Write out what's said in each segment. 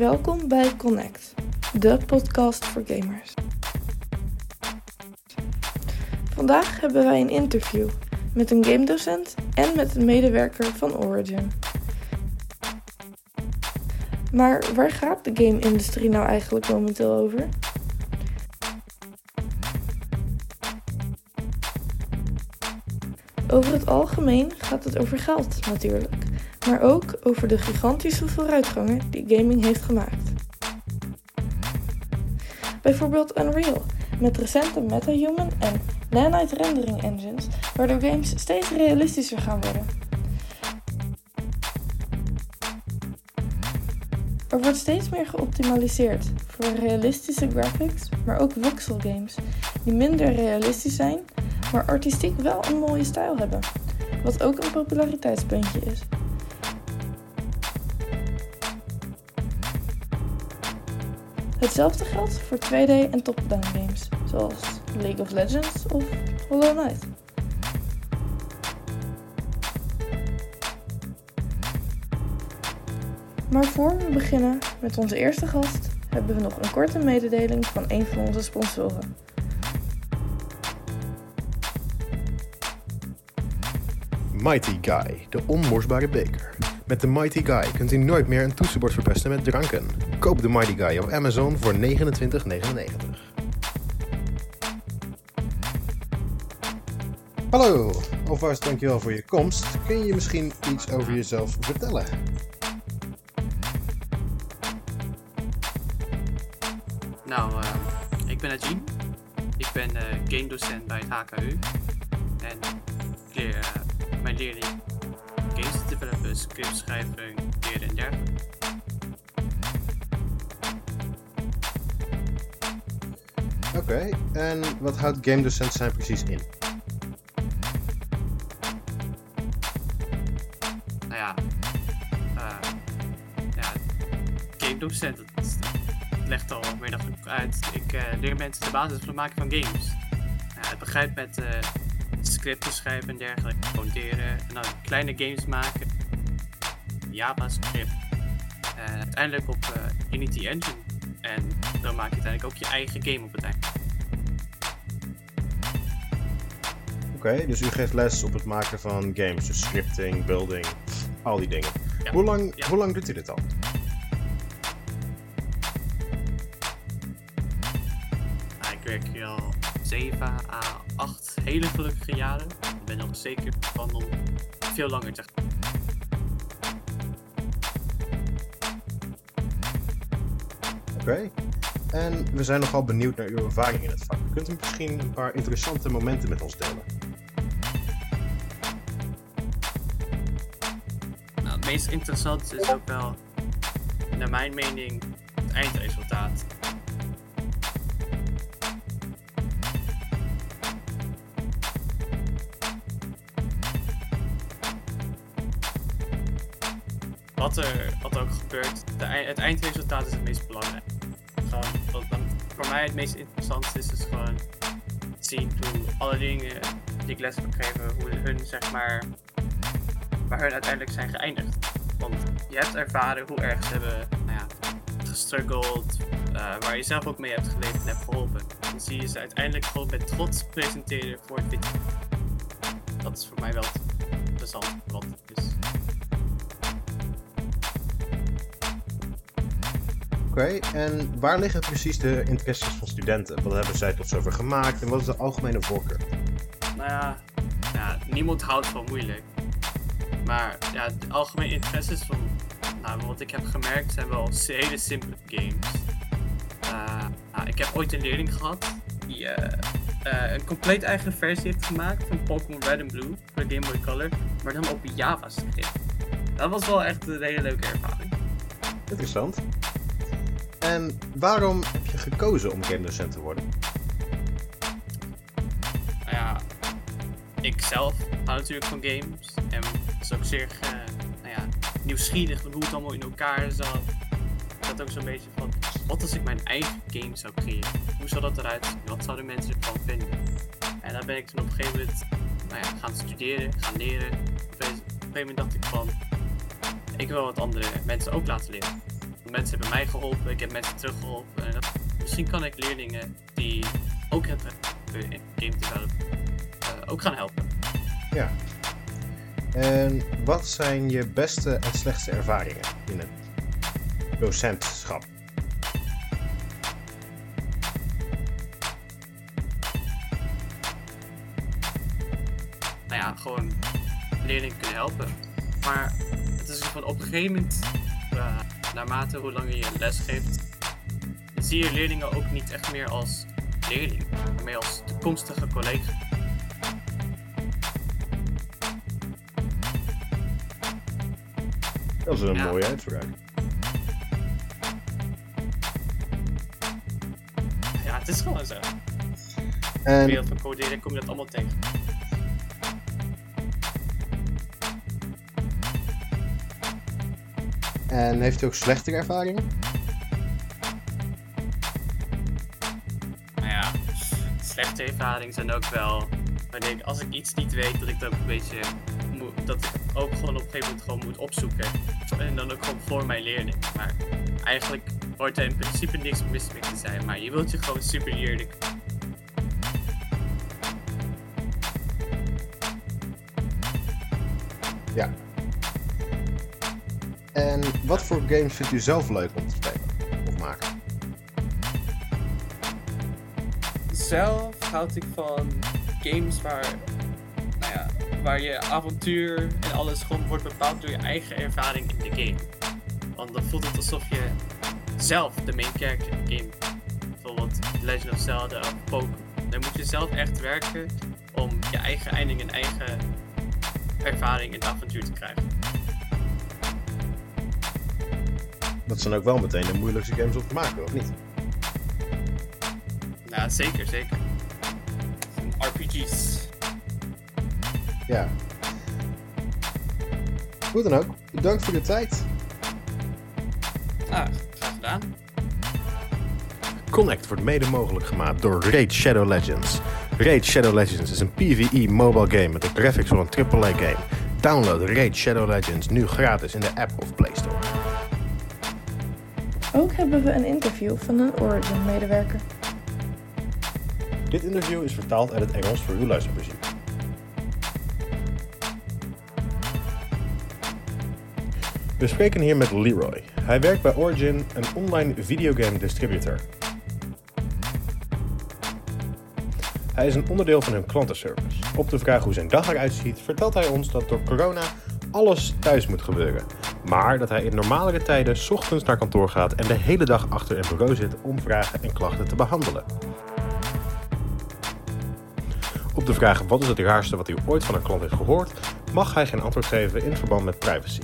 Welkom bij Connect, de podcast voor gamers. Vandaag hebben wij een interview met een gamedocent en met een medewerker van Origin. Maar waar gaat de game-industrie nou eigenlijk momenteel over? Over het algemeen gaat het over geld natuurlijk, maar ook over de gigantische vooruitgangen die gaming heeft gemaakt. Bijvoorbeeld Unreal, met recente MetaHuman en Nanite rendering engines, waardoor games steeds realistischer gaan worden. Er wordt steeds meer geoptimaliseerd voor realistische graphics, maar ook voxel games, die minder realistisch zijn, maar artistiek wel een mooie stijl hebben, wat ook een populariteitspuntje is. Hetzelfde geldt voor 2D en top-down games, zoals League of Legends of Hollow Knight. Maar voor we beginnen met onze eerste gast, hebben we nog een korte mededeling van een van onze sponsoren. Mighty Guy, de onmorsbare beker. Met de Mighty Guy kunt u nooit meer een toetsenbord verpesten met dranken. Koop de Mighty Guy op Amazon voor 29,99. Hallo, alvast dankjewel voor je komst. Kun je misschien iets over jezelf vertellen? Nou, uh, ik ben Ajin. Ik ben uh, game docent bij het HKU. En ik leer uh, mijn leerling games developen, script schrijven, leren en dergelijke. Oké, okay, en wat houdt game docent zijn precies in? Nou ja, ja game docent, dat legt al meer dan genoeg uit. Ik uh, leer mensen de basis van het maken van games. Uh, het begrijpt met uh, scripten schrijven en dergelijke, monteren en dan kleine games maken. JavaScript. En uiteindelijk op Unity Engine. En dan maak je uiteindelijk ook je eigen game op het eind. Oké, okay, dus u geeft les op het maken van games, dus scripting, building, al die dingen. Ja. Hoe, lang, ja. hoe lang doet u dit al? ik werk hier al 7 à 8 hele gelukkige jaren. Ik ben nog zeker van om veel langer te gaan. Oké. Okay. En we zijn nogal benieuwd naar uw ervaring in het vak. Kunt u misschien een paar interessante momenten met ons delen? Nou, het meest interessante is ook wel, naar mijn mening, het eindresultaat. Wat er, wat ook gebeurt, de, het eindresultaat is het meest belangrijk. Wat dan voor mij het meest interessant is, is gewoon zien hoe alle dingen die ik les heb gegeven, hoe hun zeg maar, waar hun uiteindelijk zijn geëindigd. Want je hebt ervaren hoe erg ze hebben nou ja, gestruggeld, uh, waar je zelf ook mee hebt geleefd en hebt geholpen. Dan zie je ze uiteindelijk gewoon met trots presenteren voor het video. Dat is voor mij wel interessant, is. Okay, en waar liggen precies de interesses van studenten? Wat hebben zij tot zover gemaakt en wat is de algemene voorkeur? Nou ja, ja niemand houdt van moeilijk. Maar ja, de algemene interesses van nou, wat ik heb gemerkt zijn wel hele simpele games. Uh, nou, ik heb ooit een leerling gehad die uh, uh, een compleet eigen versie heeft gemaakt van Pokémon Red en Blue voor Game Boy Color, maar dan op JavaScript. Dat was wel echt een hele leuke ervaring. Interessant. En waarom heb je gekozen om game docent te worden? Nou ja, ik zelf hou natuurlijk van games. En was ook zeer uh, nou ja, nieuwsgierig hoe het allemaal in elkaar zat. Ik had ook zo'n beetje van, wat als ik mijn eigen game zou creëren? Hoe zou dat eruit zien? Wat zouden mensen ervan vinden? En daar ben ik toen op een gegeven moment nou ja, gaan studeren, gaan leren. Op een gegeven moment dacht ik van, ik wil wat andere mensen ook laten leren mensen hebben mij geholpen, ik heb mensen teruggeholpen. En dat, misschien kan ik leerlingen die ook hebben in game development eh, ook gaan helpen. Ja. En wat zijn je beste en slechtste ervaringen in het docentschap? nou ja, gewoon leerlingen kunnen helpen. Maar het is van op een gegeven moment, uh, naarmate hoe langer je les geeft, zie je leerlingen ook niet echt meer als leerling, maar meer als toekomstige collega. Dat is een Ja. mooie uitspraak. Ja, het is gewoon zo. In de En wereld van coderen kom je dat allemaal tegen. En heeft u ook slechtere ervaringen? Maar ja, slechte ervaringen zijn ook wel. Wanneer ik, als ik iets niet weet, dat ik ook een beetje. Dat ik ook gewoon op een gegeven moment gewoon moet opzoeken. En dan ook gewoon voor mijn leerling. Maar eigenlijk hoort er in principe niks mis mee te zijn. Maar je wilt je gewoon super eerlijk. Ja. En wat voor games vindt u zelf leuk om te spelen of maken? Zelf houd ik van games waar. Nou ja, waar je avontuur en alles gewoon wordt bepaald door je eigen ervaring in de game. Want dan voelt het alsof je zelf de main character in de game. Bijvoorbeeld Legend of Zelda of Pokémon. Dan moet je zelf echt werken om je eigen einding en eigen ervaring in het avontuur te krijgen. Dat zijn ook wel meteen de moeilijkste games om te maken, of niet? Nou, zeker, zeker. RPG's. Ja. Hoe dan ook, bedankt voor de tijd. Ah, graag gedaan. Connect wordt mede mogelijk gemaakt door Raid Shadow Legends. Raid Shadow Legends is een PvE mobile game met de graphics van een AAA game. Download Raid Shadow Legends nu gratis in de app of Play Store. Ook hebben we een interview van een Origin-medewerker. Dit interview is vertaald uit het Engels voor uw luisterplezier. We spreken hier met Leroy. Hij werkt bij Origin, een online videogame distributor. Hij is een onderdeel van hun klantenservice. Op de vraag hoe zijn dag eruit ziet, vertelt hij ons dat door corona alles thuis moet gebeuren. Maar dat hij in normalere tijden ochtends naar kantoor gaat en de hele dag achter een bureau zit om vragen en klachten te behandelen. Op de vraag wat is het raarste wat hij ooit van een klant heeft gehoord, mag hij geen antwoord geven in verband met privacy.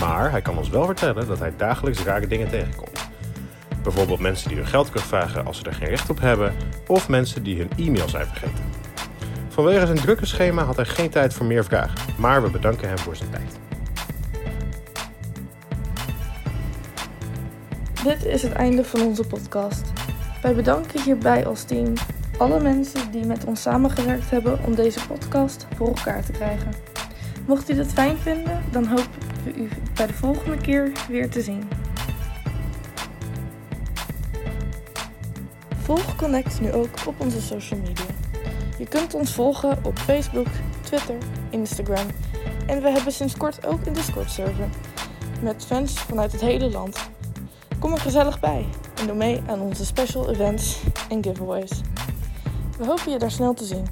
Maar hij kan ons wel vertellen dat hij dagelijks rare dingen tegenkomt. Bijvoorbeeld mensen die hun geld terugvragen als ze er geen recht op hebben, of mensen die hun e-mail zijn vergeten. Vanwege zijn drukke schema had hij geen tijd voor meer vragen, maar we bedanken hem voor zijn tijd. Dit is het einde van onze podcast. Wij bedanken hierbij als team alle mensen die met ons samengewerkt hebben om deze podcast voor elkaar te krijgen. Mocht u dit fijn vinden, dan hopen we u bij de volgende keer weer te zien. Volg Connect nu ook op onze social media. Je kunt ons volgen op Facebook, Twitter, Instagram en we hebben sinds kort ook een Discord-server met fans vanuit het hele land. Kom er gezellig bij en doe mee aan onze special events en giveaways. We hopen je daar snel te zien.